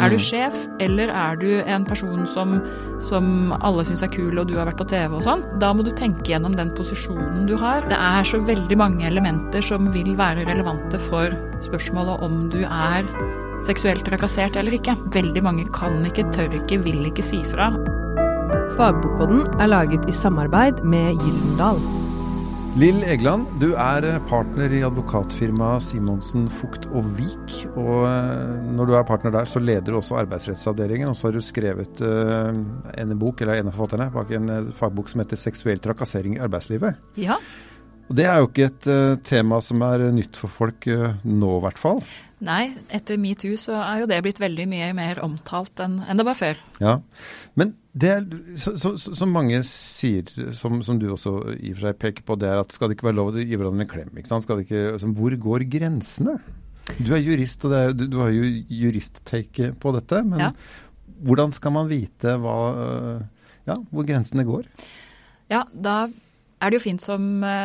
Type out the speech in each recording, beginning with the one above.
Er du sjef, eller er du en person som, som alle syns er kul, og du har vært på TV og sånn? Da må du tenke gjennom den posisjonen du har. Det er så veldig mange elementer som vil være relevante for spørsmålet om du er seksuelt trakassert eller ikke. Veldig mange kan ikke, tør ikke, vil ikke si fra. Fagbokboden er laget i samarbeid med Gyldendal. Lill Egeland, du er partner i advokatfirmaet Simonsen Fugt og Vik. Og eh, når du er partner der, så leder du også arbeidsrettsavdelingen. Og så har du skrevet uh, en bok, eller en av forfatterne, bak en eh, fagbok som heter 'Seksuell trakassering i arbeidslivet'. Ja. Og Det er jo ikke et tema som er nytt for folk nå, i hvert fall. Nei, etter metoo så er jo det blitt veldig mye mer omtalt enn, det var før. Ja, Men det som mange sier, som, som, du også i og for seg peker på, det er at skal det ikke være lov å gi hverandre en klem? ikke sant? Skal det ikke, altså, hvor går grensene? Du er jurist, og er, du, du, har jo juristtake på dette. Men ja. hvordan skal man vite hva, ja, hvor grensene går? Ja, da er det jo fint som,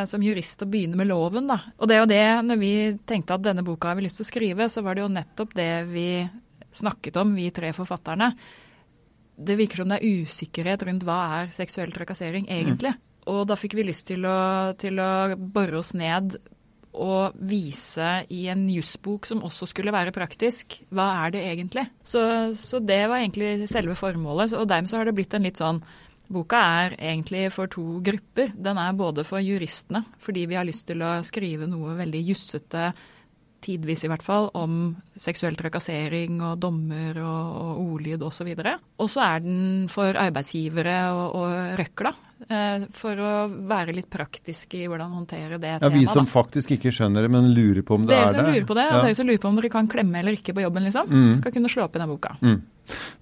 som, jurist å begynne med loven, da. Og det er jo det, når vi tenkte at denne boka har vi lyst til å skrive, så var det jo nettopp det vi snakket om, vi tre forfatterne det virker som det er usikkerhet rundt hva er seksuell trakassering egentlig. Mm. Og da fikk vi lyst til å, til å bore oss ned og vise i en jusbok som også skulle være praktisk, hva er det egentlig? Så, så det var egentlig selve formålet. Og dermed så har det blitt en litt sånn Boka er egentlig for to grupper. Den er både for juristene, fordi vi har lyst til å skrive noe veldig jussete, tidvis i hvert fall, om seksuell trakassering og dommer og, og ordlyd osv. Og så er den for arbeidsgivere og, og røkla, for å være litt praktisk i hvordan håndtere det temaet. Ja, Vi som da. faktisk ikke skjønner det, men lurer på om det dere er det. Dere som lurer på det, ja. og dere som lurer på om dere kan klemme eller ikke på jobben, liksom, mm. skal kunne slå opp i den boka. Mm.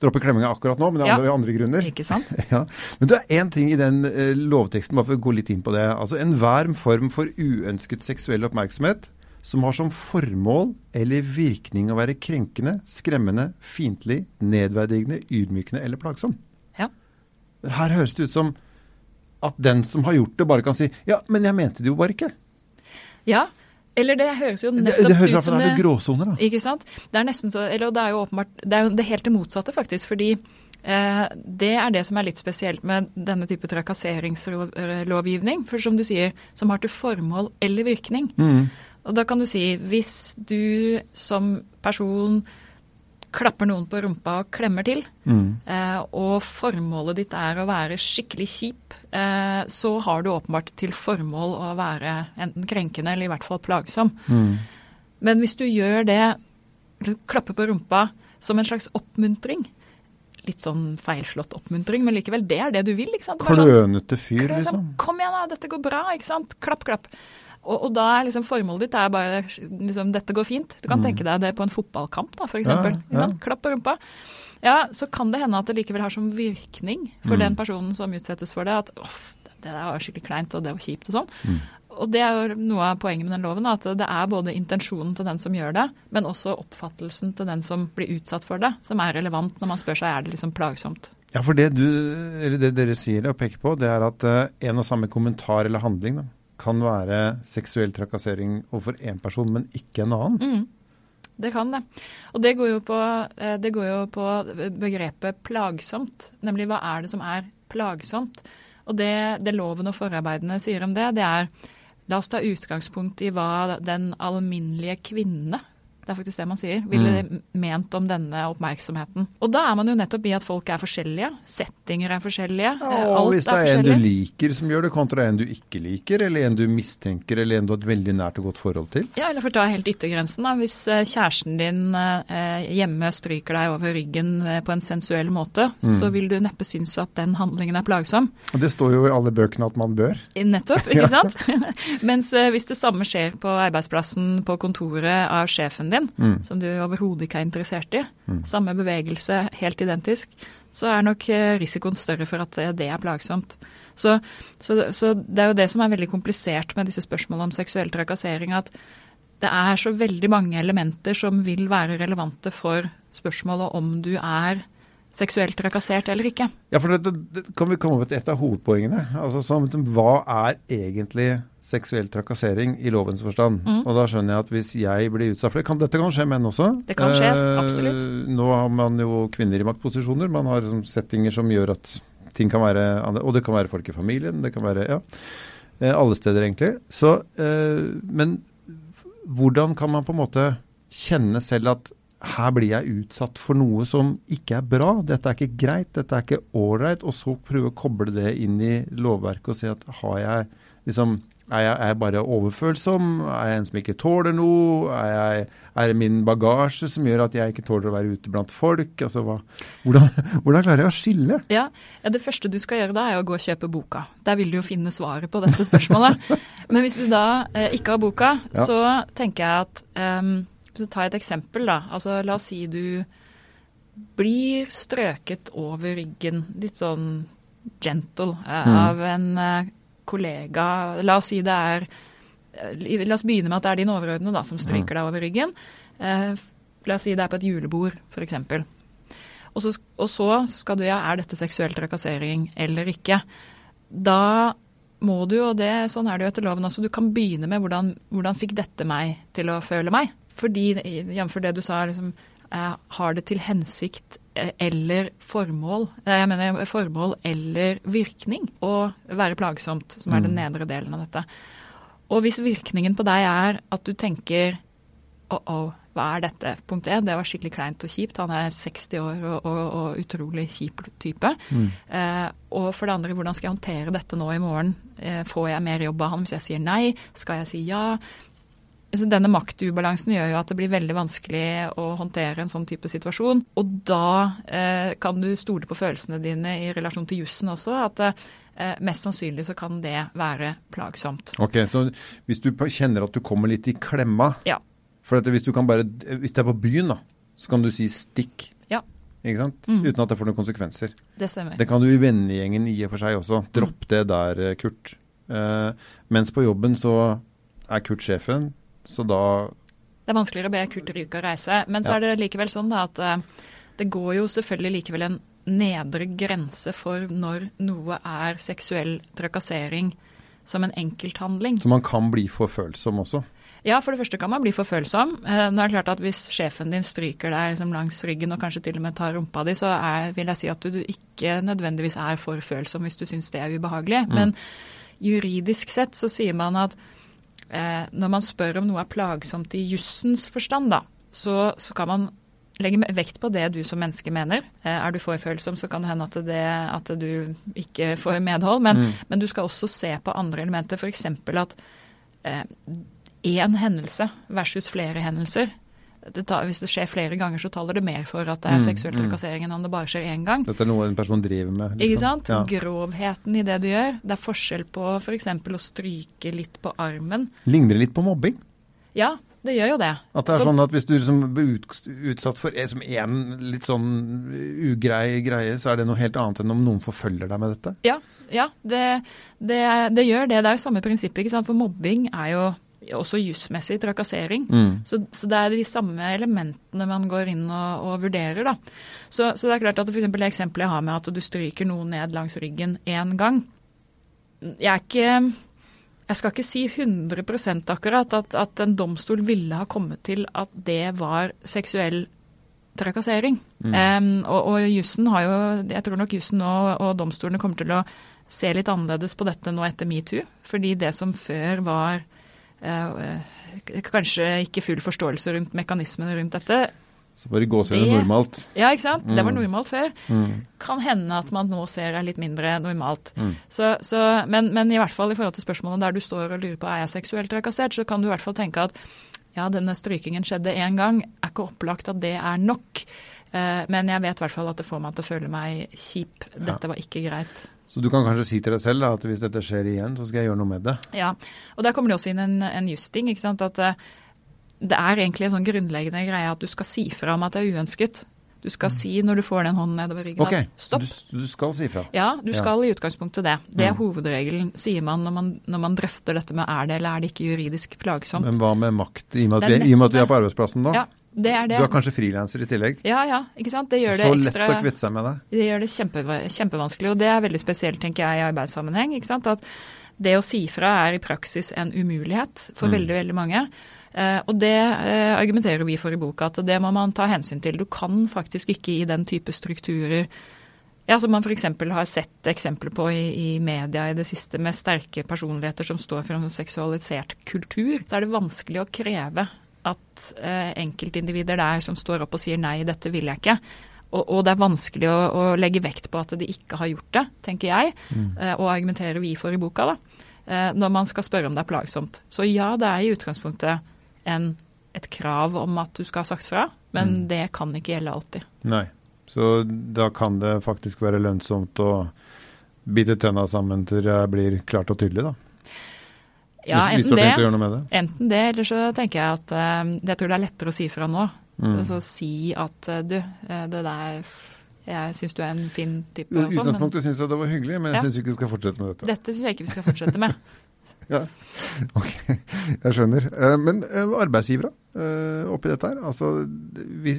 Droppe klemminga akkurat nå, men det er andre, andre grunner. Ikke sant? ja. Men det er én ting i den uh, lovteksten, bare for å gå litt inn på det. Altså Enhver form for uønsket seksuell oppmerksomhet som har som formål eller virkning å være krenkende, skremmende, fiendtlig, nedverdigende, ydmykende eller plagsom. Ja. Her høres det ut som at den som har gjort det, bare kan si ja, men jeg mente det jo bare ikke. Ja, eller det høres jo nettopp det, det høres ut som det er gråsoner, da. Ikke sant. Det er nesten så, eller det er jo åpenbart, det er jo det helt det motsatte, faktisk. fordi eh, det er det som er litt spesielt med denne type trakasseringslovgivning. For som du sier, som har til formål eller virkning. Mm. Og da kan du si hvis du som person klapper noen på rumpa og klemmer til, mm. eh, og formålet ditt er å være skikkelig kjip, eh, så har du åpenbart til formål å være enten krenkende eller i hvert fall plagsom. Mm. Men hvis du gjør det, klapper på rumpa som en slags oppmuntring, litt sånn feilslått oppmuntring, men likevel, det er det du vil. ikke sant? Sånn Klønete fyr, liksom. Kom igjen, da, dette går bra, ikke sant. Klapp, klapp. Og, og, da er liksom formålet ditt er bare liksom, dette går fint. Du kan mm. tenke deg det på en fotballkamp, da, f.eks. Ja, ja. Klapp på rumpa. Ja, så kan det hende at det likevel har som virkning for mm. den personen som utsettes for det, at off, det der var skikkelig kleint, og det var kjipt og sånn. Mm. Og det er jo noe av poenget med den loven, at det er både intensjonen til den som gjør det, men også oppfattelsen til den som blir utsatt for det, som er relevant når man spør seg er det liksom plagsomt. Ja, for det, du, det dere sier og peker på, det er at uh, en og samme kommentar eller handling da, kan være seksuell trakassering overfor én person, men ikke en annen. Mm, det kan det. Og det går, på, eh, det går jo på begrepet plagsomt. Nemlig hva er det som er plagsomt? Og det, det loven og forarbeidene sier om det, det er La oss ta utgangspunkt i hva den alminnelige kvinne det er faktisk det man sier. Ville mm. ment om denne oppmerksomheten. Og da er man jo nettopp i at folk er forskjellige. Settinger er forskjellige. Ja, og og hvis det er, er en du liker som gjør det, kontra en du ikke liker, eller en du mistenker, eller en du har et veldig nært og godt forhold til. Ja, eller for å ta helt yttergrensen, da. Hvis eh, kjæresten din eh, hjemme stryker deg over ryggen på en sensuell måte, mm. så vil du neppe synes at den handlingen er plagsom. Og det står jo i alle bøkene at man bør. Nettopp, ikke sant. Mens hvis det samme skjer på arbeidsplassen, på kontoret av sjefen din, mm. som du overhodet ikke er interessert i, mm. samme bevegelse, helt identisk, så er nok eh, risikoen større for at det er plagsomt. Så, så, så det er jo det som er veldig komplisert med disse spørsmålene om seksuell trakassering, at det er så veldig mange elementer som vil være relevante for spørsmålet om du er seksuelt trakassert eller ikke. Ja, for det, det kan vi komme over til et av hovedpoengene. Altså, som, Hva er egentlig seksuell trakassering i lovens forstand. Mm. Og da skjønner jeg at hvis jeg blir utsatt for det kan, Dette kan skje menn også. Det kan skje, Eh, absolutt. Nå har man jo kvinner i maktposisjoner. Man har liksom settinger som gjør at ting kan være Og det kan være folk i familien. Det kan være ja, eh, alle steder, egentlig. Så, eh, men hvordan kan man på en måte kjenne selv at her blir jeg utsatt for noe som ikke er bra, dette er ikke greit, dette er ikke ålreit, og så prøve å koble det inn i lovverket og si at har jeg liksom er jeg, er jeg bare overfølsom? Er jeg en som ikke tåler noe? Er, jeg, er det min bagasje som gjør at jeg ikke tåler å være ute blant folk? Altså, hva, hvordan, hvordan klarer jeg å skille? Ja, Det første du skal gjøre da, er å gå og kjøpe boka. Der vil du jo finne svaret på dette spørsmålet. Men hvis du da eh, ikke har boka, Ja. så tenker jeg at um, Så ta et eksempel, da. Altså, la oss si du blir strøket over ryggen, litt sånn gentle, eh, Mm. av en eh, kollega. La oss si det er eh, La oss begynne med at det er din overordnede da, som stryker deg over ryggen. Eh, la oss si det er på et julebord, f.eks. Og så, og så skal du, ja, er dette seksuell trakassering eller ikke? Da må du, jo det, sånn er det jo etter loven også, du kan begynne med hvordan, hvordan fikk dette meg til å føle meg? Fordi, jf. det du sa, liksom, eh, har det til hensikt eller formål, eh, jeg mener formål eller virkning å være plagsomt, som er den nedre delen av dette. Og hvis virkningen på deg er at du tenker å, å, hva er dette? Punkt 1, det var skikkelig kleint og kjipt. Han er 60 år og, og, og utrolig kjip type. Eh, og for det andre, hvordan skal jeg håndtere dette nå i morgen? Eh, får jeg mer jobb av han hvis jeg sier nei? Skal jeg si ja? Så denne maktubalansen gjør jo at det blir veldig vanskelig å håndtere en sånn type situasjon. Og da eh, kan du stole på følelsene dine i relasjon til jussen også. At eh, mest sannsynlig så kan det være plagsomt. Ok, Så hvis du kjenner at du kommer litt i klemma Ja. For at hvis du kan bare, hvis det er på byen, da, så kan du si 'stikk'. Ja. Ikke sant? Mm. Uten at det får noen konsekvenser. Det stemmer. Det kan du i vennegjengen i og for seg også. Dropp det der, eh, Kurt. Eh, mens på jobben så er Kurt sjefen, så da Det er vanskeligere å be Kurt ryke og reise. Men så Ja. er det likevel sånn da at eh, det går jo selvfølgelig likevel en nedre grense for når noe er seksuell trakassering som en enkelthandling. Så man kan bli for følsom også. Ja, for det første kan man bli for følsom. Eh, nå er det klart at Hvis sjefen din stryker deg liksom langs ryggen og kanskje til og med tar rumpa di, så er, vil jeg si at du, du ikke nødvendigvis er for følsom hvis du syns det er ubehagelig. Men juridisk sett så sier man at eh, når man spør om noe er plagsomt i jussens forstand, da, så, skal kan man legge vekt på det du som menneske mener. Eh, er du forfølsom, så kan det hende at, det, at du ikke får medhold. Men, men du skal også se på andre elementer, f.eks. at eh, hendelse versus flere hendelser. Det tar, hvis det skjer flere ganger, så taler det mer for at det er Mm, seksuell mm. trakassering enn om det bare skjer én gang. Dette er noe en person driver med. liksom. Ikke sant? Ja. Grovheten i det du gjør. Det er forskjell på f.eks. å stryke litt på armen. Ligner det litt på mobbing? Ja, det gjør jo det. At det er For- sånn at hvis du liksom blir utsatt for som en litt sånn ugrei greie, så er det noe helt annet enn om noen forfølger deg med dette? Ja, ja det, det, det gjør det. Det er jo samme prinsippet. ikke sant? For mobbing er jo også jusmessig trakassering. Mm. Så, så det er de samme elementene man går inn og, og vurderer. da. Så, så det er klart at eksempel det eksempelet jeg har med at du stryker noen ned langs ryggen én gang. Jeg er ikke jeg skal ikke si 100% akkurat at, at en domstol ville ha kommet til at det var seksuell trakassering. Em, og, og jussen har jo, jeg tror nok jussen og, og domstolene kommer til å se litt annerledes på dette nå etter metoo. Fordi det som før var kanskje ikke full forståelse rundt mekanismene rundt dette. Så bare gåsehud Det- normalt. Ja, ikke sant? Det var Mm. normalt før. Mm. Kan hende at man nå ser er litt mindre normalt. Mm. Så, så, men, men i hvert fall i forhold til spørsmålet der du står og lurer på er jeg seksuelt trakassert, så kan du i hvert fall tenke at ja, denne strykingen skjedde én gang. Er ikke opplagt at det er nok. Eh, men jeg vet i hvert fall at det får meg til å føle meg kjip. Dette var ikke greit. Så du kan kanskje si til deg selv da, at hvis dette skjer igjen, så skal jeg gjøre noe med det. Ja, og der kommer det også inn en, en justing. ikke sant, at eh, Det er egentlig en sånn grunnleggende greie at du skal si fra om at det er uønsket. Du skal si når du får den hånden nedover ryggen okay. At stopp. Du, du skal si fra. Ja, du Ja. skal i utgangspunktet det. Det er Mm. hovedregelen, sier man når, man når man drøfter dette med er det eller er det ikke juridisk plagsomt. Men hva med makt, i og med at, vi, er på arbeidsplassen da? Ja, det er det. Du er kanskje frilanser i tillegg? Ja, ja, ikke sant. Det gjør det så lett ekstra å kvitte seg med det. Det gjør det kjempe, kjempevanskelig, og det er veldig spesielt tenker jeg, i arbeidssammenheng. ikke sant? At det å si fra er i praksis en umulighet for Mm. veldig, veldig mange. Uh, og det uh, argumenterer vi for i boka, at det må man ta hensyn til. Du kan faktisk ikke i den type strukturer ja, som man f.eks. har sett eksempler på i, i media i det siste, med sterke personligheter som står for en seksualisert kultur, så er det vanskelig å kreve at eh, enkeltindivider der som står opp og sier nei, dette vil jeg ikke. Og, og det er vanskelig å, å legge vekt på at de ikke har gjort det, tenker jeg, eh, og argumenterer vi for i boka, da. Eh, når man skal spørre om det er plagsomt. Så ja, det er i utgangspunktet en, et krav om at du skal ha sagt fra, men det kan ikke gjelde alltid. Nei. Så da kan det faktisk være lønnsomt å bite tenna sammen til det blir klart og tydelig, da. Ja, hvis, enten det, det. enten det, eller så tenker jeg at eh, jeg tror det er lettere å si fra nå. Mm. Så si at eh, du, eh, det der Jeg syns du er en fin type I sånn, men utgangspunktet syns jeg det var hyggelig, men jeg Ja. syns ikke vi skal fortsette med dette. dette syns jeg ikke vi skal fortsette med. Ja. Ok, jeg skjønner. Men arbeidsgivere oppi dette her. Altså, vi,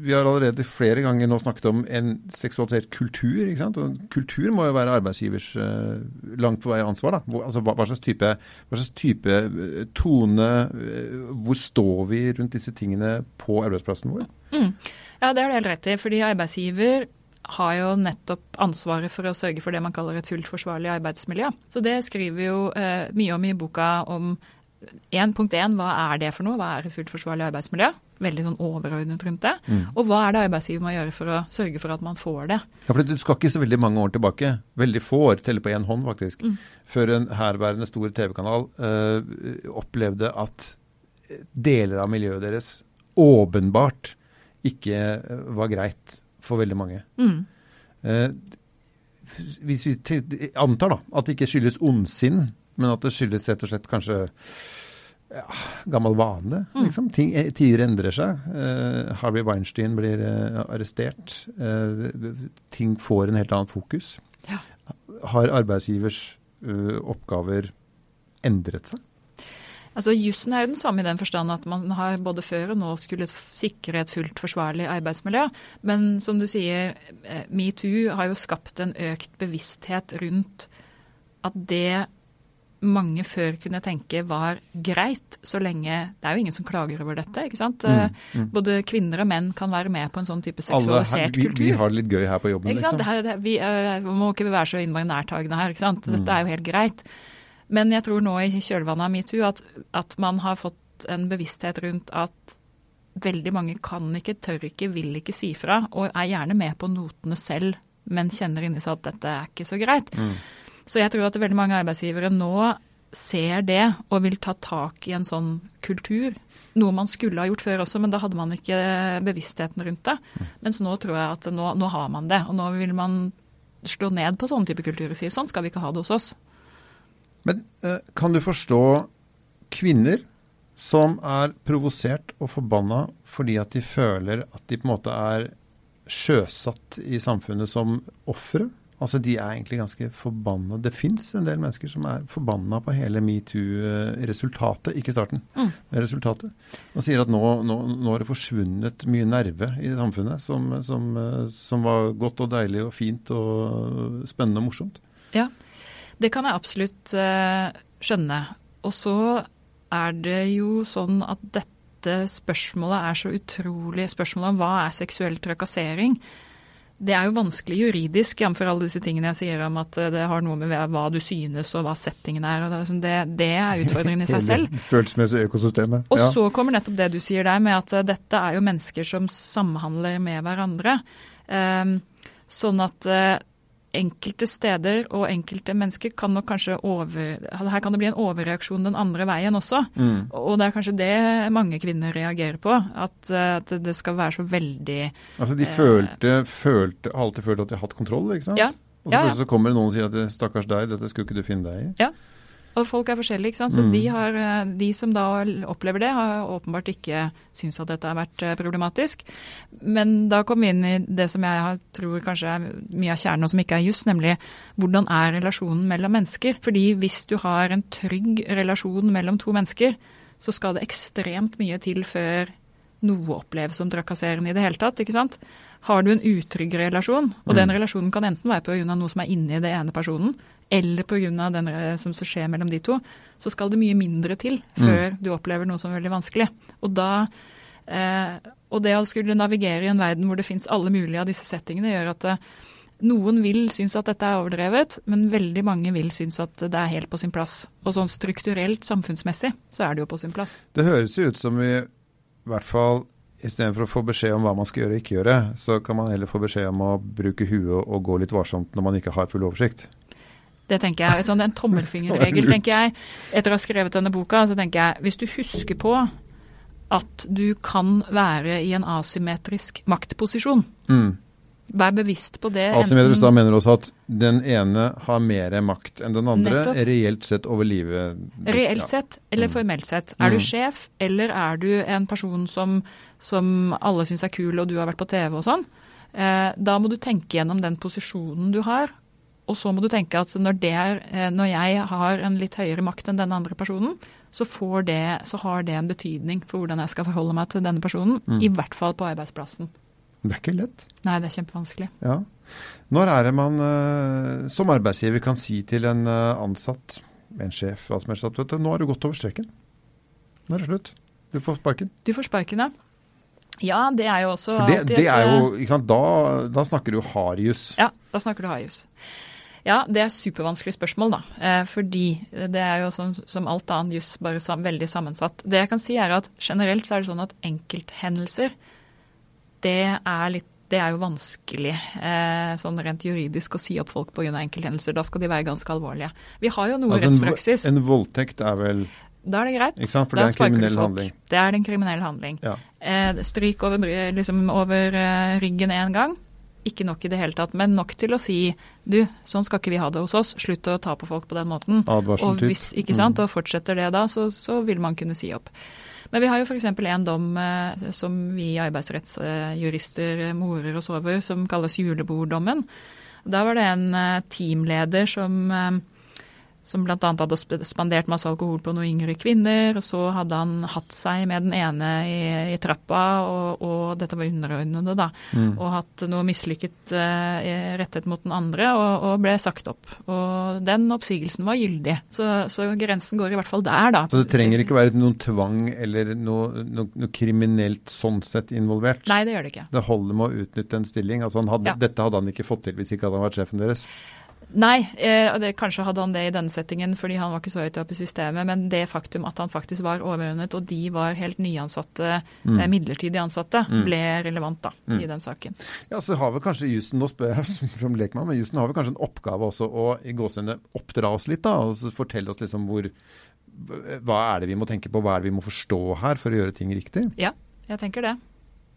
vi har allerede flere ganger nå snakket om en seksualisert kultur. ikke sant? Og kultur må jo være arbeidsgivers uh, langt på vei ansvar. da. Hvor, altså, hva, hva slags type, hva slags type eh, tone uh, Hvor står vi rundt disse tingene på arbeidsplassen vår? Mm. Ja, det har du helt rett i. fordi arbeidsgiver har jo nettopp ansvaret for å sørge for det man kaller et fullt forsvarlig arbeidsmiljø. Så det skriver vi jo eh, mye om i boka om en, punkt én, hva er det for noe? Hva er et fullt forsvarlig arbeidsmiljø? Veldig sånn overordnet rundt det. Og hva er det arbeidsgiver må gjøre for å sørge for at man får det? Ja, for Du skal ikke så veldig mange år tilbake, veldig få år, teller på én hånd faktisk, før en herværende stor TV-kanal øh, opplevde at deler av miljøet deres åpenbart ikke eh, var greit for veldig mange. Mm. Eh, hvis vi antar da, at det ikke skyldes ondsinn, men at det skyldes rett og slett kanskje ja, gammel vane. Liksom. Ting, eh, tider endrer seg. Uh, Harvey Weinstein blir uh, arrestert. Uh, ting får en helt annen fokus. Ja. Har arbeidsgivers oppgaver endret seg? Altså Jussen er jo den samme i den forstand at man har både før og nå skulle sikre et fullt forsvarlig arbeidsmiljø. Men som du sier, metoo har jo skapt en økt bevissthet rundt at det mange før kunne tenke var greit, så lenge Det er jo ingen som klager over dette, ikke sant. Mm, mm. Både kvinner og menn kan være med på en sånn type seksualisert vi, kultur. vi har det litt gøy her på jobben, Ikke sant? Det liksom. her, det, vi eh, må ikke være så innmari nærtagende her. ikke sant? Dette er jo helt greit. Men jeg tror nå i kjølvannet av metoo at, at man har fått en bevissthet rundt at veldig mange kan ikke, tør ikke, vil ikke si fra, og er gjerne med på notene selv, men kjenner inni seg at dette er ikke så greit. Så jeg tror at veldig mange arbeidsgivere nå ser det og vil ta tak i en sånn kultur. Noe man skulle ha gjort før også, men da hadde man ikke bevisstheten rundt det. Mens nå tror jeg at nå, nå har man det, og nå vil man slå ned på sånne type kulturer og si sånn skal vi ikke ha det hos oss. Men eh, kan du forstå kvinner som er provosert og forbanna fordi at de føler at de på en måte er sjøsatt i samfunnet som ofre? Altså De er egentlig ganske forbanna. Det fins en del mennesker som er forbanna på hele metoo-resultatet, ikke starten, Mm. resultatet. Og sier at nå, nå, nå har det forsvunnet mye nerve i samfunnet som, som, som var godt og deilig og fint og spennende og morsomt. Ja, det kan jeg absolutt eh, skjønne. Og så er det jo sånn at dette spørsmålet er så utrolig Spørsmålet om hva er seksuell trakassering? Det er jo vanskelig juridisk, jf. alle disse tingene jeg sier om at eh, det har noe med hva du synes og hva settingen er. og Det, sånn- det, det er utfordringen i seg selv. Følelsesmessig økosystemet. Ja. Og så kommer nettopp det du sier der, med at eh, dette er jo mennesker som samhandler med hverandre. Ehm, sånn at eh, enkelte steder og enkelte mennesker kan nok kanskje over Her kan det bli en overreaksjon den andre veien også. Mm. Og det er kanskje det mange kvinner reagerer på. At, eh, at det skal være så veldig Altså De Eh. følte, følte, har alltid følt at de har hatt kontroll, ikke sant? Ja. Og så Ja, ja. plutselig så kommer det noen og sier at stakkars deg, dette skulle ikke du finne deg i. Og folk er forskjellige, ikke sant. Så Mm. de, har, eh, de som da opplever det, har åpenbart ikke syntes at dette har vært eh, problematisk. Men da kommer vi inn i det som jeg tror kanskje er mye av kjernen, og som ikke er juss, nemlig hvordan er relasjonen mellom mennesker? Fordi hvis du har en trygg relasjon mellom to mennesker, så skal det ekstremt mye til før noe oppleves som trakasserende i det hele tatt. ikke sant? Har du en utrygg relasjon, og den Mm. relasjonen kan enten være pga. noe som er inni det ene personen, eller pga. det som skjer mellom de to, så skal det mye mindre til før du opplever noe som er veldig vanskelig. Og da eh, og det å skulle navigere i en verden hvor det fins alle mulige av disse settingene, gjør at eh, noen vil synes at dette er overdrevet, men veldig mange vil synes at det er helt på sin plass. Og sånn strukturelt samfunnsmessig så er det jo på sin plass. Det høres jo ut som vi i hvert fall istedenfor å få beskjed om hva man skal gjøre og ikke gjøre, så kan man heller få beskjed om å bruke huet og gå litt varsomt når man ikke har full oversikt. Det tenker jeg, sånn En tommelfingerregel, tenker jeg. Etter å ha skrevet denne boka, så tenker jeg hvis du husker på at du kan være i en asymmetrisk maktposisjon, Mm. Vær bevisst på det. Asymmetrisk da mener også at den ene har mer makt enn den andre, Nettopp. reelt sett over livet. Reelt Ja. sett eller Mm. formelt sett. Er du Mm. sjef, eller er du en person som, som alle syns er kul, og du har vært på TV og sånn? Eh, da må du tenke gjennom den posisjonen du har. Og så må du tenke at når, det er, eh, når jeg har en litt høyere makt enn den andre personen, så, får det, så har det en betydning for hvordan jeg skal forholde meg til denne personen. Mm. I hvert fall på arbeidsplassen. Det er ikke lett. Nei, det er kjempevanskelig. Ja. Når er det man eh, som arbeidsgiver kan si til en eh, ansatt, en sjef, hva som helst, at vet du, nå har du gått over streken. Nå er det slutt. Du får sparken. Du får sparken, ja. Ja, det er jo også det, det er eh, jo, ikke sant, da, da snakker du hardjus. Ja, da snakker du hajus. Ja, det er supervanskelig spørsmål, da. Eh, fordi det er jo som, som alt annet juss bare sam, veldig sammensatt. Det jeg kan si er at generelt så er det sånn at enkelthendelser, det er litt det er jo vanskelig eh, sånn rent juridisk å si opp folk pga. enkelthendelser. Da skal de være ganske alvorlige. Vi har jo noe Altså, en, rettspraksis. en voldtekt er vel Da er det greit. Ikke sant, for da det er en kriminell handling. Det er en kriminell handling. Ja. Eh, stryk over, liksom over eh, ryggen én gang. Ikke nok i det hele tatt, men nok til å si du, sånn skal ikke vi ha det hos oss. Slutt å ta på folk på den måten. advarsel Og hvis ikke sant, Mm. og fortsetter det da, så, så vil man kunne si opp. Men vi har jo f.eks. en dom eh, som vi arbeidsrettsjurister eh, morer oss over, som kalles juleborddommen. Da var det en eh, teamleder som som bl.a. hadde spandert masse alkohol på noen yngre kvinner. og Så hadde han hatt seg med den ene i, i trappa, og, og dette var underordnede, da. Mm. Og hatt noe mislykket eh, rettet mot den andre, og, og ble sagt opp. Og den oppsigelsen var gyldig. Så, så grensen går i hvert fall der, da. Så det trenger ikke være noen tvang eller noe, noe, noe kriminelt sånn sett involvert? Nei, det gjør det ikke. Det holder med å utnytte en stilling? Altså han hadde, Ja. Dette hadde han ikke fått til hvis ikke hadde han vært sjefen deres? Nei, eh, det, kanskje hadde han det i denne settingen fordi han var ikke så høyt oppe i systemet, men det faktum at han faktisk var overordnet, og de var helt nyansatte, Mm. eh, midlertidig ansatte, Mm. ble relevant da, Mm. i den saken. Ja, så har vel kanskje jussen, nå spør jeg som, lekmann, men jussen har vel kanskje en oppgave også å i gåsehudene oppdra oss litt, da, og fortelle oss liksom hvor Hva er det vi må tenke på, hva er det vi må forstå her for å gjøre ting riktig? Ja, jeg tenker det.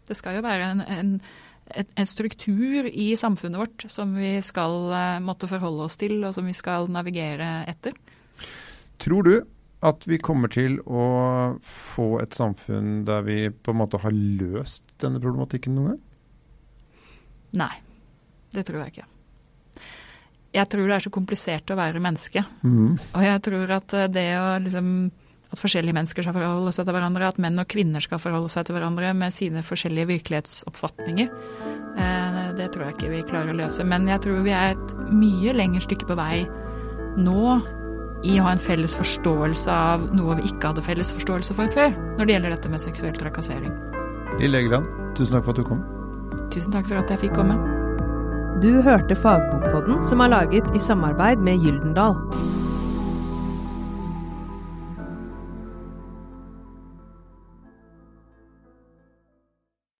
Det skal jo være en, en, en struktur i samfunnet vårt som vi skal eh, måtte forholde oss til, og som vi skal navigere etter. Tror du at vi kommer til å få et samfunn der vi på en måte har løst denne problematikken noen gang? Nei, det tror jeg ikke. Jeg tror det er så komplisert å være menneske. Mm. Og jeg tror at eh, det å liksom at forskjellige mennesker skal forholde seg til hverandre, at menn og kvinner skal forholde seg til hverandre med sine forskjellige virkelighetsoppfatninger. Eh, Det tror jeg ikke vi klarer å løse. Men jeg tror vi er et mye lengre stykke på vei nå i å ha en felles forståelse av noe vi ikke hadde felles forståelse for før, når det gjelder dette med seksuell trakassering. Lille Egeland, tusen takk for at du kom. Tusen takk for at jeg fikk komme. Du hørte Fagbokpodden, som er laget i samarbeid med Gyldendal.